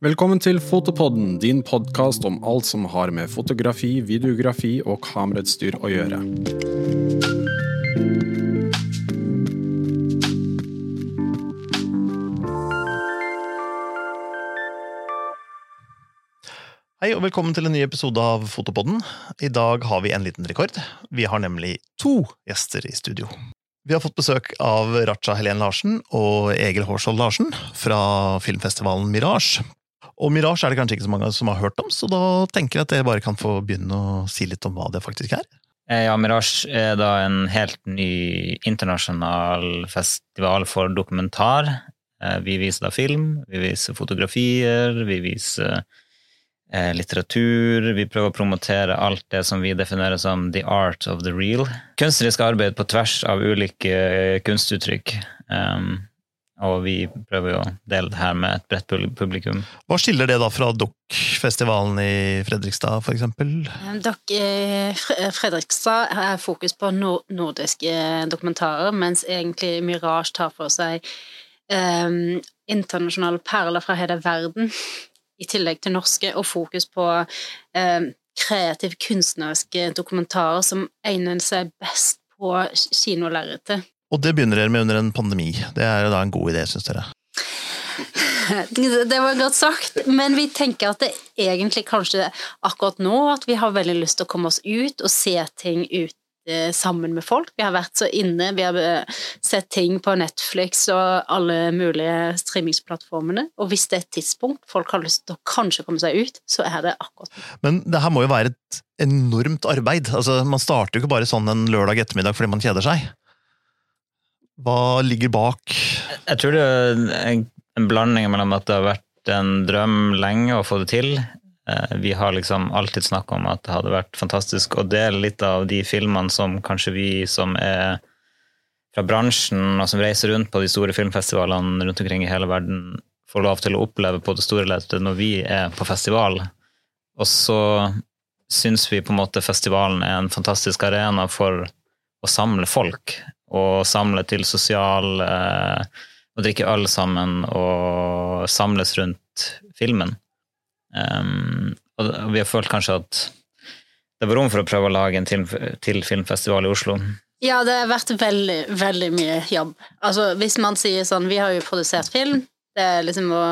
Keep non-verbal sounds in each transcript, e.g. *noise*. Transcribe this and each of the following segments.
Velkommen til Fotopodden, din podkast om alt som har med fotografi, videografi og kamerautstyr å gjøre. Hei og velkommen til en ny episode av Fotopodden. I dag har vi en liten rekord. Vi har nemlig to gjester i studio. Vi har fått besøk av Raja Helen Larsen og Egil Hårskjold Larsen fra filmfestivalen Mirage. Og Mirage er det kanskje ikke så mange som har hørt om, så da tenker jeg at jeg bare kan få begynne å si litt om hva det faktisk er. Eh, Ja, Mirage er da en helt ny internasjonal festival for dokumentar. Eh, Vi viser da film, vi viser fotografier, vi viser eh, litteratur. Vi prøver å promotere alt det som vi definerer som the art of the real. Kunstnerisk arbeid på tvers av ulike kunstuttrykk. Um, og vi prøver jo å dele det her med et bredt publikum. Hva skiller det da fra Dock-festivalen i Fredrikstad, for eksempel? Dere, eh, Fredrikstad har fokus på nordiske dokumentarer, mens egentlig Mirage tar for seg um, internasjonale perler fra hele verden, i tillegg til norske, og fokus på um, kreative kunstneriske dokumentarer som egner seg best på kinolerretet. Og det begynner dere med under en pandemi. Det er da en god idé, syns dere? Det var godt sagt, men vi tenker at det egentlig kanskje akkurat nå at vi har veldig lyst til å komme oss ut og se ting ut sammen med folk. Vi har vært så inne, vi har eh, sett ting på Netflix og alle mulige streamingsplattformene, og hvis det er et tidspunkt folk har lyst til å kanskje komme seg ut, så er det akkurat. Men det her må jo være et enormt arbeid. Altså, man starter jo ikke bare sånn en lørdag ettermiddag fordi man kjeder seg. Hva ligger bak? Jeg tror det er en, blanding mellom at det har vært en drøm lenge å få det til. Eh, Vi har liksom alltid snakka om at det hadde vært fantastisk å dele litt av de filmene som kanskje vi som er fra bransjen og som reiser rundt på de store filmfestivalene rundt omkring i hele verden, får lov til å oppleve på det store lerretet når vi er på festival. Og så syns vi på en måte festivalen er en fantastisk arena for å samle folk. Og samle til sosial eh, og drikke øl sammen og samles rundt filmen. Um, og vi har følt kanskje at det var rom for å prøve å lage en til, til filmfestival i Oslo. Ja, det har vært veldig, veldig mye jobb. Altså, hvis man sier sånn, vi har jo produsert film, det er liksom å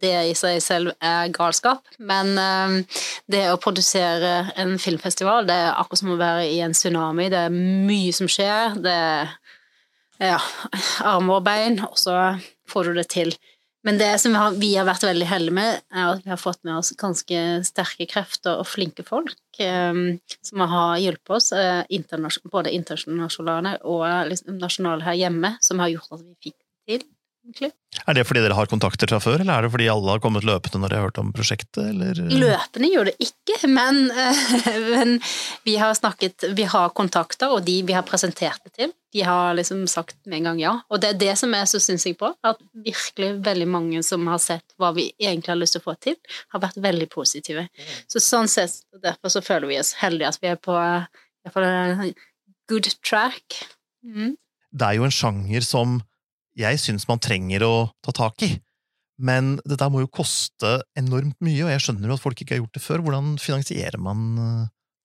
det i seg selv er galskap, men eh, det å produsere en filmfestival, det er akkurat som å være i en tsunami. Det er mye som skjer. Det er ja, armer og bein, og så får du det til. Men det som vi har, vi har vært veldig heldige med, er at vi har fått med oss ganske sterke krefter og flinke folk eh, som har hjulpet oss, eh, både internasjonale og liksom, nasjonale her hjemme, som har gjort at vi fikk det til. Egentlig. Er det fordi dere har kontakter fra før, eller er det fordi alle har kommet løpende når de har hørt om prosjektet? Eller? Løpende gjør det ikke, men, eh, men vi har snakket Vi har kontakter, og de vi har presentert det til, de har liksom sagt med en gang ja. Og det er det som jeg så synsing på, at virkelig veldig mange som har sett hva vi egentlig har lyst til å få til, har vært veldig positive. Så sånn sett, derfor så føler vi oss heldige at vi er på i hvert fall en good track. Mm. Det er jo en sjanger som jeg syns man trenger å ta tak i. Men det der må jo koste enormt mye, og jeg skjønner jo at folk ikke har gjort det før. Hvordan finansierer man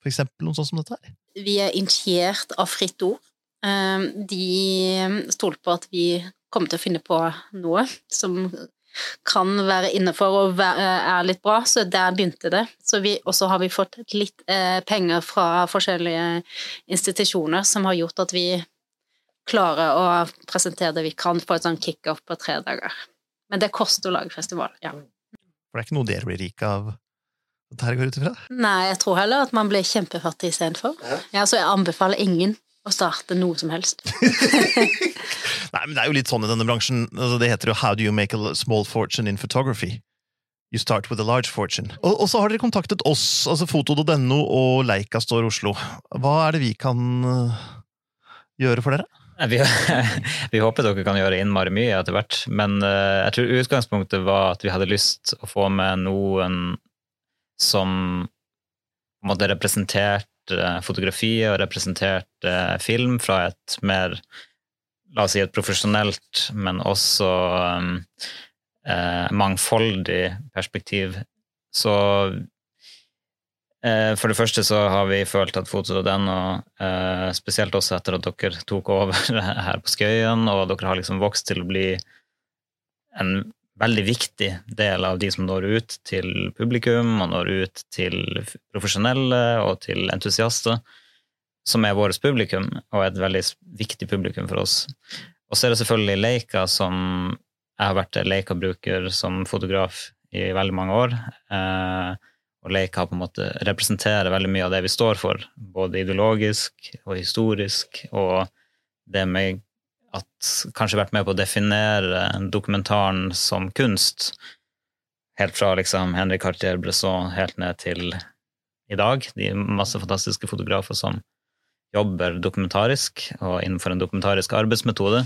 for eksempel noe sånt som dette her? Vi er initiert av Fritt Ord. Eh, De stolte på at vi kommer til å finne på noe som kan være innenfor og er litt bra, så der begynte det. Og så har vi fått litt eh, penger fra forskjellige institusjoner som har gjort at vi klarer å presentere det vi kan på et sånn kickoff på tre dager. Men det koster å lage festival, ja. For det er ikke noe dere blir rike av dette her går ut ifra? Nei, jeg tror heller at man blir kjempefattig istedenfor. Ja, så jeg anbefaler ingen å starte noe som helst. *laughs* Nei, men det er jo litt sånn i denne bransjen. Altså, det heter jo How do you make a small fortune in photography? You start with a large fortune. Og, og så har dere kontaktet oss, altså foto.no og Leica står Oslo. Hva er det vi kan øh, gjøre for dere? Vi, *laughs* vi håper dere kan gjøre innmari mye etter hvert, men eh, jeg tror utgangspunktet var at vi hadde lyst å få med noen som på en måte representerte fotografiet og representerte film fra et mer La oss si et profesjonelt, men også um, eh, mangfoldig perspektiv. Så for det første så har vi følt at Foto.no, og spesielt også etter at dere tok over *laughs* her på Skøyen, og dere har liksom vokst til å bli en veldig viktig del av de som når ut til publikum, og når ut til profesjonelle og til entusiaster, som er vårt publikum, og et veldig viktig publikum for oss. Og så er det selvfølgelig Leica, som jeg har vært Leica-bruker som fotograf i veldig mange år. Eh, og Leica på en måte representerer veldig mye av det vi står for, både ideologisk og historisk, og det med at kanskje vært med på å definere dokumentaren som kunst. Helt fra liksom Henrik Cartier-Bresson helt ned til i dag. De masse fantastiske fotografer som jobber dokumentarisk og innenfor en dokumentarisk arbeidsmetode,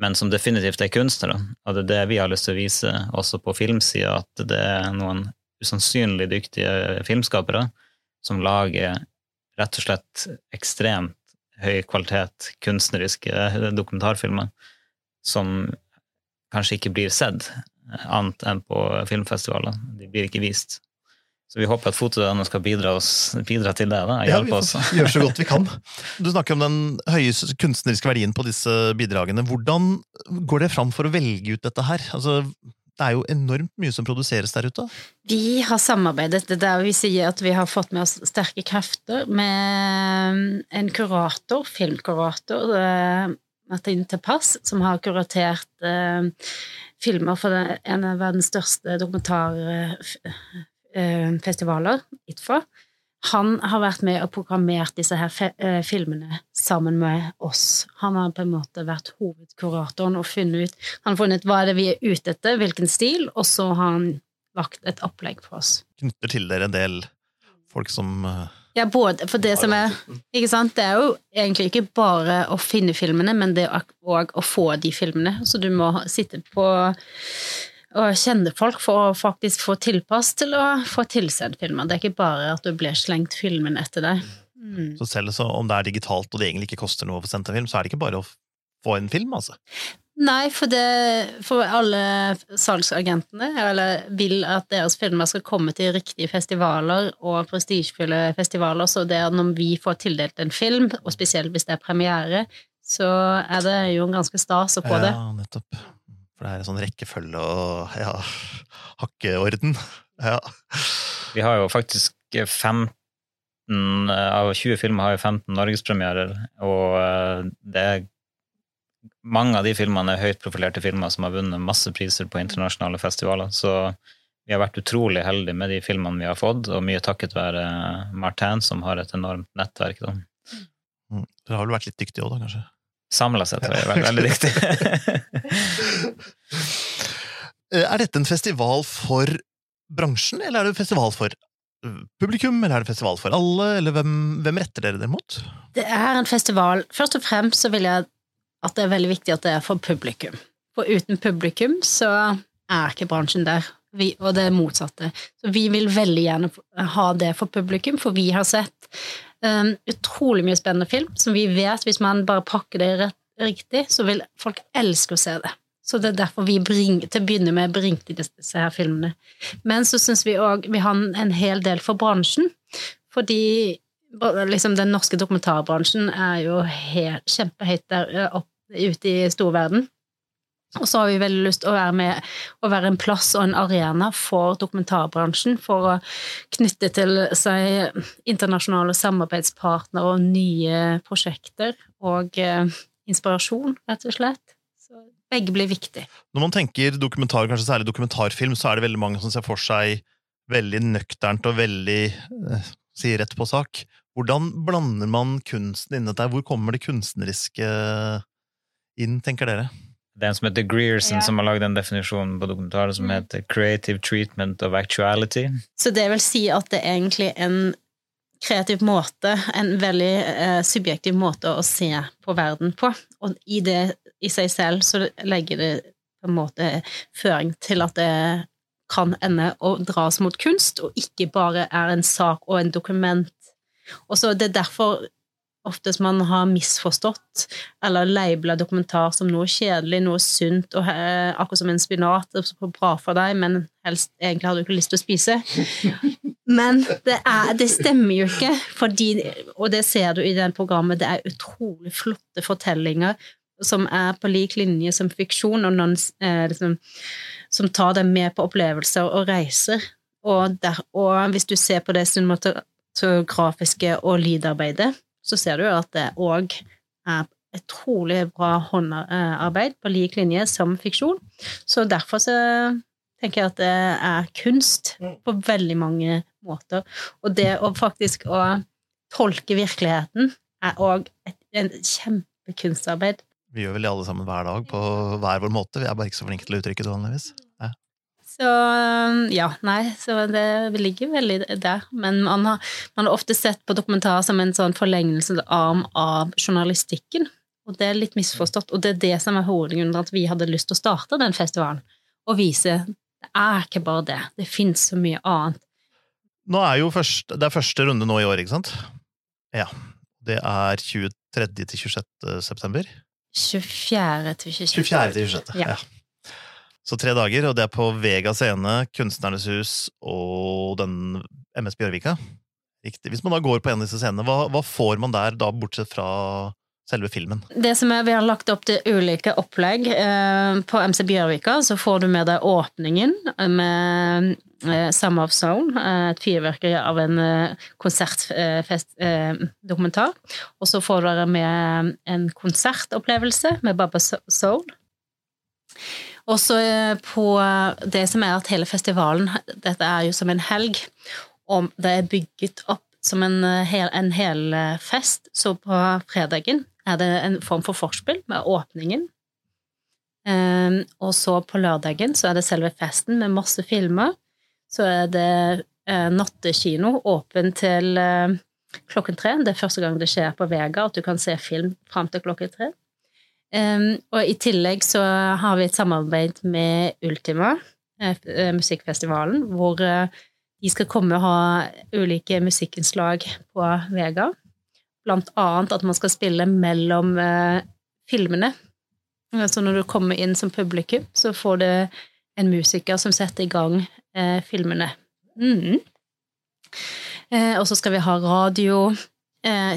men som definitivt er kunstnere. Og det er det vi har lyst til å vise også på filmsida, at det er noen usannsynlig dyktige filmskapere som lager rett og slett ekstremt høy kvalitet kunstneriske dokumentarfilmer som kanskje ikke blir sett, annet enn på filmfestivaler. De blir ikke vist. Så vi håper at Fotodøene skal bidra, oss, bidra, til det. da, ja, vi *laughs* gjør så godt vi kan. Du snakker om den høye kunstneriske verdien på disse bidragene. Hvordan går det fram for å velge ut dette her? Altså, det er jo enormt mye som produseres der ute. Vi har samarbeidet, det der vi sier at vi har fått med oss sterke krefter, med en kurator, filmkurator, eh, Martin Tepass, som har kuratert eh, filmer for en av verdens største dokumentarfestivaler, ITFA. Han har vært med og programmert disse her eh, filmene sammen med oss. Han har på en måte vært hovedkuratoren og funnet ut Han har funnet hva er det vi er ute etter, hvilken stil, og så har han lagt et opplegg for oss. Knytter til dere en del folk som uh... Ja, både for det som er Ikke sant, det er jo egentlig ikke bare å finne filmene, men det òg å få de filmene. Så du må sitte på og kjenne folk for å faktisk få tilpass til å få tilsendt filmer. Det er ikke bare at du blir slengt filmen etter deg. Mm. Så selv så om det er digitalt og det egentlig ikke koster noe å få sendt en film, så er det ikke bare å få en film, altså? Nei, for, det, for alle salgsagentene eller vil at deres filmer skal komme til riktige festivaler og prestisjefulle festivaler, så det er når vi får tildelt en film, og spesielt hvis det er premiere, så er det jo en ganske stas å få det. Ja, nettopp. For det er en sånn rekkefølge og ja, hakkeorden. Ja. Vi har jo faktisk 15 av 20 filmer har jo 15 norgespremierer, og eh, det er mange av de filmene er høyt profilerte filmer som har vunnet masse priser på internasjonale festivaler. Så vi har vært utrolig heldige med de filmene vi har fått, og mye takket være Martin, som har et enormt nettverk. Da. Mm. Dere har vel vært litt dyktige òg, da, kanskje? Samla sett har jeg vært veldig dyktig. *laughs* Eh, er dette en festival for bransjen, eller er det en festival for eh, publikum, eller er det en festival for alle, eller hvem, hvem retter dere dere mot? Det er en festival Først og fremst så vil jeg at det er veldig viktig at det er for publikum. For uten publikum så er ikke bransjen der, vi, og det er motsatte. Så vi vil veldig gjerne ha det for publikum, for vi har sett um, utrolig mye spennende film som vi vet, hvis man bare pakker det rett, riktig, så vil folk elske å se det. Så det er derfor vi bring, til å begynne med bringte disse her filmene. Men så syns vi òg vi har en hel del for bransjen, fordi liksom den norske dokumentarbransjen er jo helt, kjempehøyt der opp, ute i storverden. Og så har vi veldig lyst til å være med å være en plass og en arena for dokumentarbransjen, for å knytte til seg internasjonale samarbeidspartnere og nye prosjekter og eh, inspirasjon, rett og slett. Så begge blir viktig. Når man tenker dokumentar, kanskje særlig dokumentarfilm, så er det veldig mange som ser for seg veldig nøkternt og veldig eh, sier rett på sak. Hvordan blander man kunsten inn i dette? Hvor kommer det kunstneriske inn, tenker dere? Det er en som heter Grierson, ja. som har lagd en definisjon på dokumentaret som mm. heter 'Creative Treatment of Actuality'. Så det vil si at det er egentlig en kreativ måte, en veldig eh, subjektiv måte å se på verden på. Og i det i seg selv så legger det på en måte føring til at det kan ende og dras mot kunst, og ikke bare er en sak og en dokument. Og så Det er derfor oftest man har misforstått eller labela dokumentar som noe kjedelig, noe sunt, og eh, akkurat som en spinat, som er bra for deg, men helst egentlig har du ikke lyst til å spise. *laughs* Men det, er, det stemmer jo ikke, fordi, og det ser du i det programmet, det er utrolig flotte fortellinger som er på lik linje som fiksjon, og noen eh, liksom, som tar deg med på opplevelser og reiser. Og, der, og hvis du ser på det cinematografiske og lydarbeidet, så ser du at det òg er utrolig bra håndarbeid på lik linje som fiksjon. Så derfor så tenker jeg at det er kunst på veldig mange måter. Og det å faktisk å tolke virkeligheten er òg et, et kjempekunstarbeid. Vi gjør vel det alle sammen hver dag på hver vår måte. Vi er bare ikke så flinke til å uttrykke det vanligvis. Så ja, nei, så det ligger veldig der. Men man har, man har ofte sett på dokumentar som en sånn forlengelsesarm av journalistikken. Og det er litt misforstått, og det er det som er hovedgrunnen til at vi hadde lyst til å starte den festivalen. Og vise det er ikke bare det, det fins så mye annet. Nå er jo først, Det er første runde nå i år, ikke sant? Ja. Det er 23. til 26. september. 24. til 26. 24. til 26. Ja. Ja. Så tre dager, og det er på Vega scene, Kunstnernes hus og den MS Bjørvika. Riktig. Hvis man da går på en av disse scenene, hva, hva får man der da, bortsett fra selve filmen? Det som er, Vi har lagt opp til ulike opplegg. Eh, På MC Bjørvika så får du med deg åpningen med eh, Summer of Zone, eh, et fyrverkeri av en konsertdokumentar. Og så får dere med en konsertopplevelse med Baba Soul. Og så på det som er at hele festivalen Dette er jo som en helg, og det er bygget opp som en hel, en hel fest. Så på fredagen er det en form for forspill med åpningen. Um, og så på lørdagen så er det selve festen med masse filmer. Så er det uh, nattekino åpen til uh, klokken tre. Det er første gang det skjer på Vega at du kan se film fram til klokken tre. Um, og i tillegg så har vi et samarbeid med Ultima, uh, musikkfestivalen, hvor de skal komme og ha ulike musikkinnslag på Vega. Blant annet at man skal spille mellom eh, filmene. Så når du kommer inn som publikum, så får du en musiker som setter i gang eh, filmene. Mm. Eh, og så skal vi ha radiokino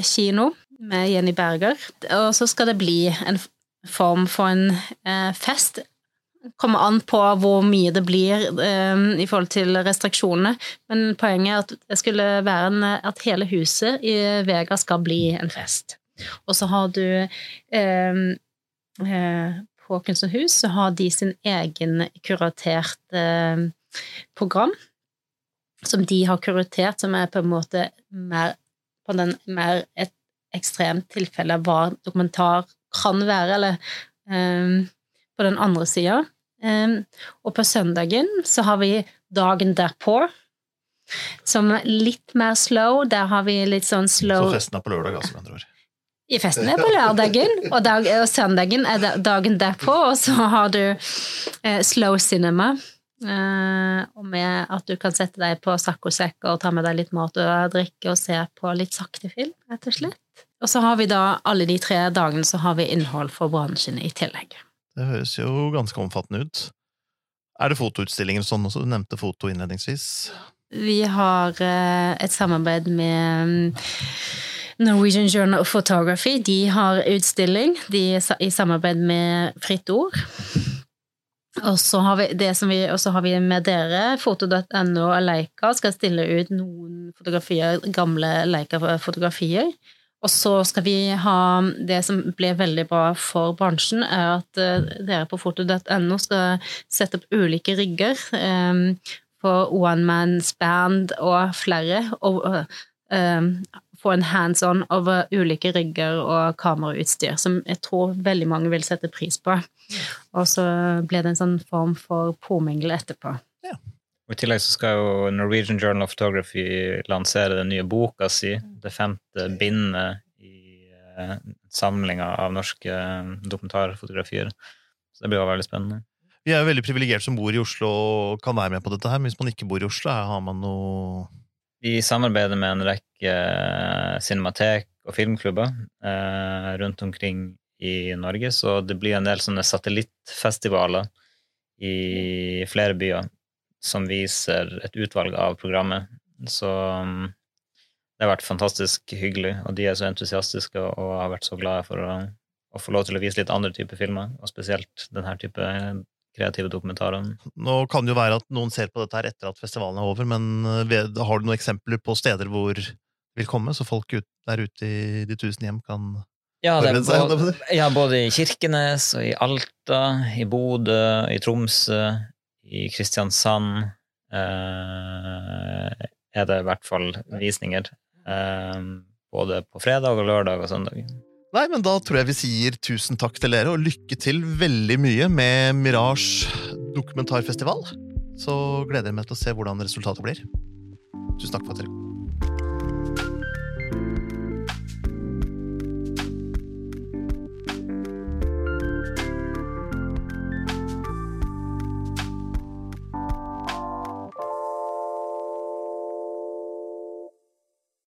kino med Jenny Berger. Og så skal det bli en form for en eh, fest kommer an på hvor mye det blir eh, i forhold til restriksjonene. Men poenget er at det skulle være en, at hele huset i Vega skal bli en fest. Og så har du eh, uh, På Kunstnerhus så har de sin egen kuratert uh, program. Som de har kuratert, som er på en måte mer, på den, mer et ekstremt tilfelle hva dokumentar kan være, eller um, på den andre sida. Um, og på søndagen så har vi dagen derpå, som er litt mer slow. Der har vi litt sånn slow Så festen er på lørdag, altså, med andre ord. I festen er på lørdagen, og, dag, og søndagen er dagen derpå, og så har du eh, slow cinema. Eh, og med at du kan sette deg på saccosekk og ta med deg litt mat og drikke og se på litt sakte film, rett og slett. Og så har vi da alle de tre dagene så har vi innhold for bransjen i tillegg. Det høres jo ganske omfattende ut. Er det fotoutstillinger og sånn også? Du nevnte foto innledningsvis. Vi har eh, et samarbeid med mm, Norwegian Journal of Photography. De har utstilling de er i samarbeid med Fritt Ord. Og så har vi, det som vi, har vi med dere, foto.no og Leica skal stille ut noen fotografier, gamle Leica-fotografier. Og så skal vi ha Det som blir veldig bra for bransjen, er at eh, dere på foto.no skal sette opp ulike rigger um, for one man's band og flere. Og um, få en hands on over ulike rigger og kamerautstyr, som jeg tror veldig mange vil sette pris på. Og så ble det en sånn form for påmingle etterpå. Og I tillegg så skal jo Norwegian Journal of Photography lansere den nye boka si, det femte bindet i uh, samlinga av norske uh, dokumentarfotografier. Så det blir jo veldig spennende. Vi er jo veldig privilegerte som bor i Oslo og kan være med på dette her, men hvis man ikke bor i Oslo, har man noe Vi samarbeider med en rekke uh, cinematek og filmklubber eh, rundt omkring i Norge, så det blir en del sånne satellittfestivaler i flere byer som viser et utvalg av programmet. Så um, det har vært fantastisk hyggelig, og de er så entusiastiske og har vært så glade for å, å få lov til å vise litt andre typer filmer, og spesielt denne type kreative dokumentarer. Nå kan det jo være at noen ser på dette her etter at festivalen er over, men eh, har du noen eksempler på steder hvor det vil komme, så folk der ute i de tusen hjem kan ja, er både, ja, både i Kirkenes og i Alta, i Bodø, i Tromsø, i Kristiansand eh, er det i hvert fall visninger. Eh, både på fredag og lørdag og søndag. Nei, men da tror jeg vi sier tusen takk til dere, og lykke til veldig mye med Mirage dokumentarfestival. Så gleder jeg meg til å se hvordan resultatet blir. Tusen takk for at dere kom.